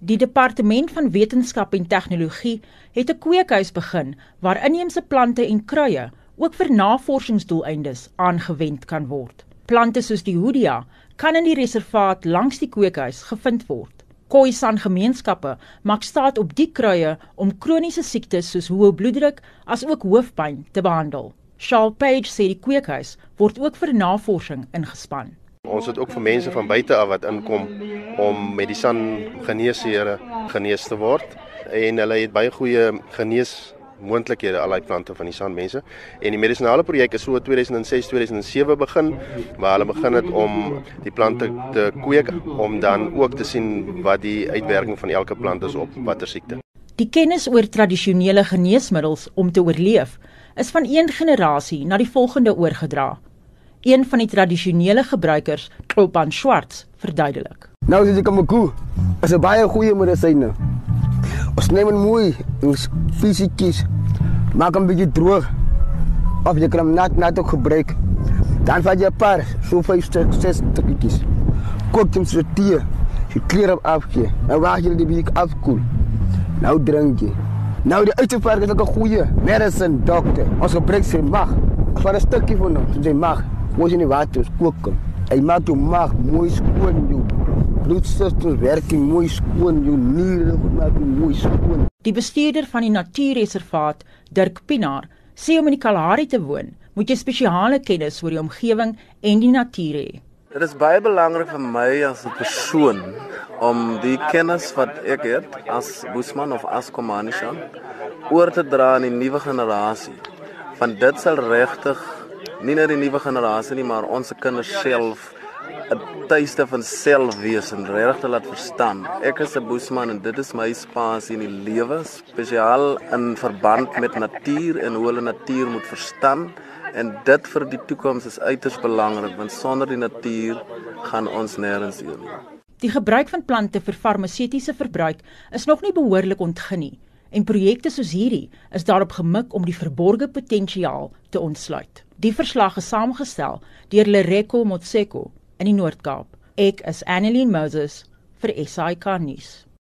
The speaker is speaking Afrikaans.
Die departement van wetenskap en tegnologie het 'n kweekhuis begin waar inheemse plante en kruie ook vir navorsingsdoeleindes aangewend kan word. Plante soos die Hoodia kan in die reservaat langs die kweekhuis gevind word. Khoisan gemeenskappe maak staat op die kruie om kroniese siektes soos hoë bloeddruk as ook hoofpyn te behandel. Charles Page sê die kweekhuis word ook vir navorsing ingespan. Ons het ook vir mense van buite af wat inkom om met die san geneesere genees te word en hulle het baie goeie genees moontlikhede al die plante van die san mense en die medisonale projek is so 2006 2007 begin waar hulle begin het om die plante te kweek om dan ook te sien wat die uitwerking van elke plant is op watter siekte. Die kennis oor tradisionele geneesmiddels om te oorleef is van een generasie na die volgende oorgedra. Een van die tradisionele gebruikers, Klopan Schwartz, verduidelik. Nou is die kamaku, is 'n baie goeie medisyne. Ons neem hom mooi, ons fisies maak hom bietjie droog. Of jy kan hom nat nat ook gebruik. Dan vat jy 'n paar, so vyf stuk, ses stukkies. Kook hom so tee. Jy kleer hom af gee. Nou wag jy die bietjie afkoel. Nou drink jy. Nou die uitverk is ook 'n goeie medicine dokter. Ons gebruik sy mag. Vir 'n stukkie van hom, sy mag. Ons in die water kook hom. Hy maak jou mag mooi skoon jou bloedstelsel werking mooi skoon, jou niere goed maak mooi skoon. Die bestuurder van die natuurreservaat, Dirk Pinaar, sê om in die Kalahari te woon, moet jy spesiale kennis oor die omgewing en die natuur hê. Dit is baie belangrik vir my as 'n persoon om die kennis wat ek het as Boesman of as Komanishan oor te dra aan die nuwe generasie. Want dit sal regtig nie net die nuwe generasie nie, maar ons kinders self 'n tuiste van selfwees en regtig te laat verstaan. Ek is 'n boesman en dit is my spasie in die lewe, spesiaal in verband met natuur en hoe hulle natuur moet verstaan en dit vir die toekoms is uiters belangrik want sonder die natuur gaan ons nêrens heen nie. Die gebruik van plante vir farmaseutiese verbruik is nog nie behoorlik ontgin nie en projekte soos hierdie is daarop gemik om die verborgde potensiaal te ontsluit. Die verslag is saamgestel deur Lereko Motseko in die Noord-Kaap. Ek is Annelien Moses vir SAK nuus.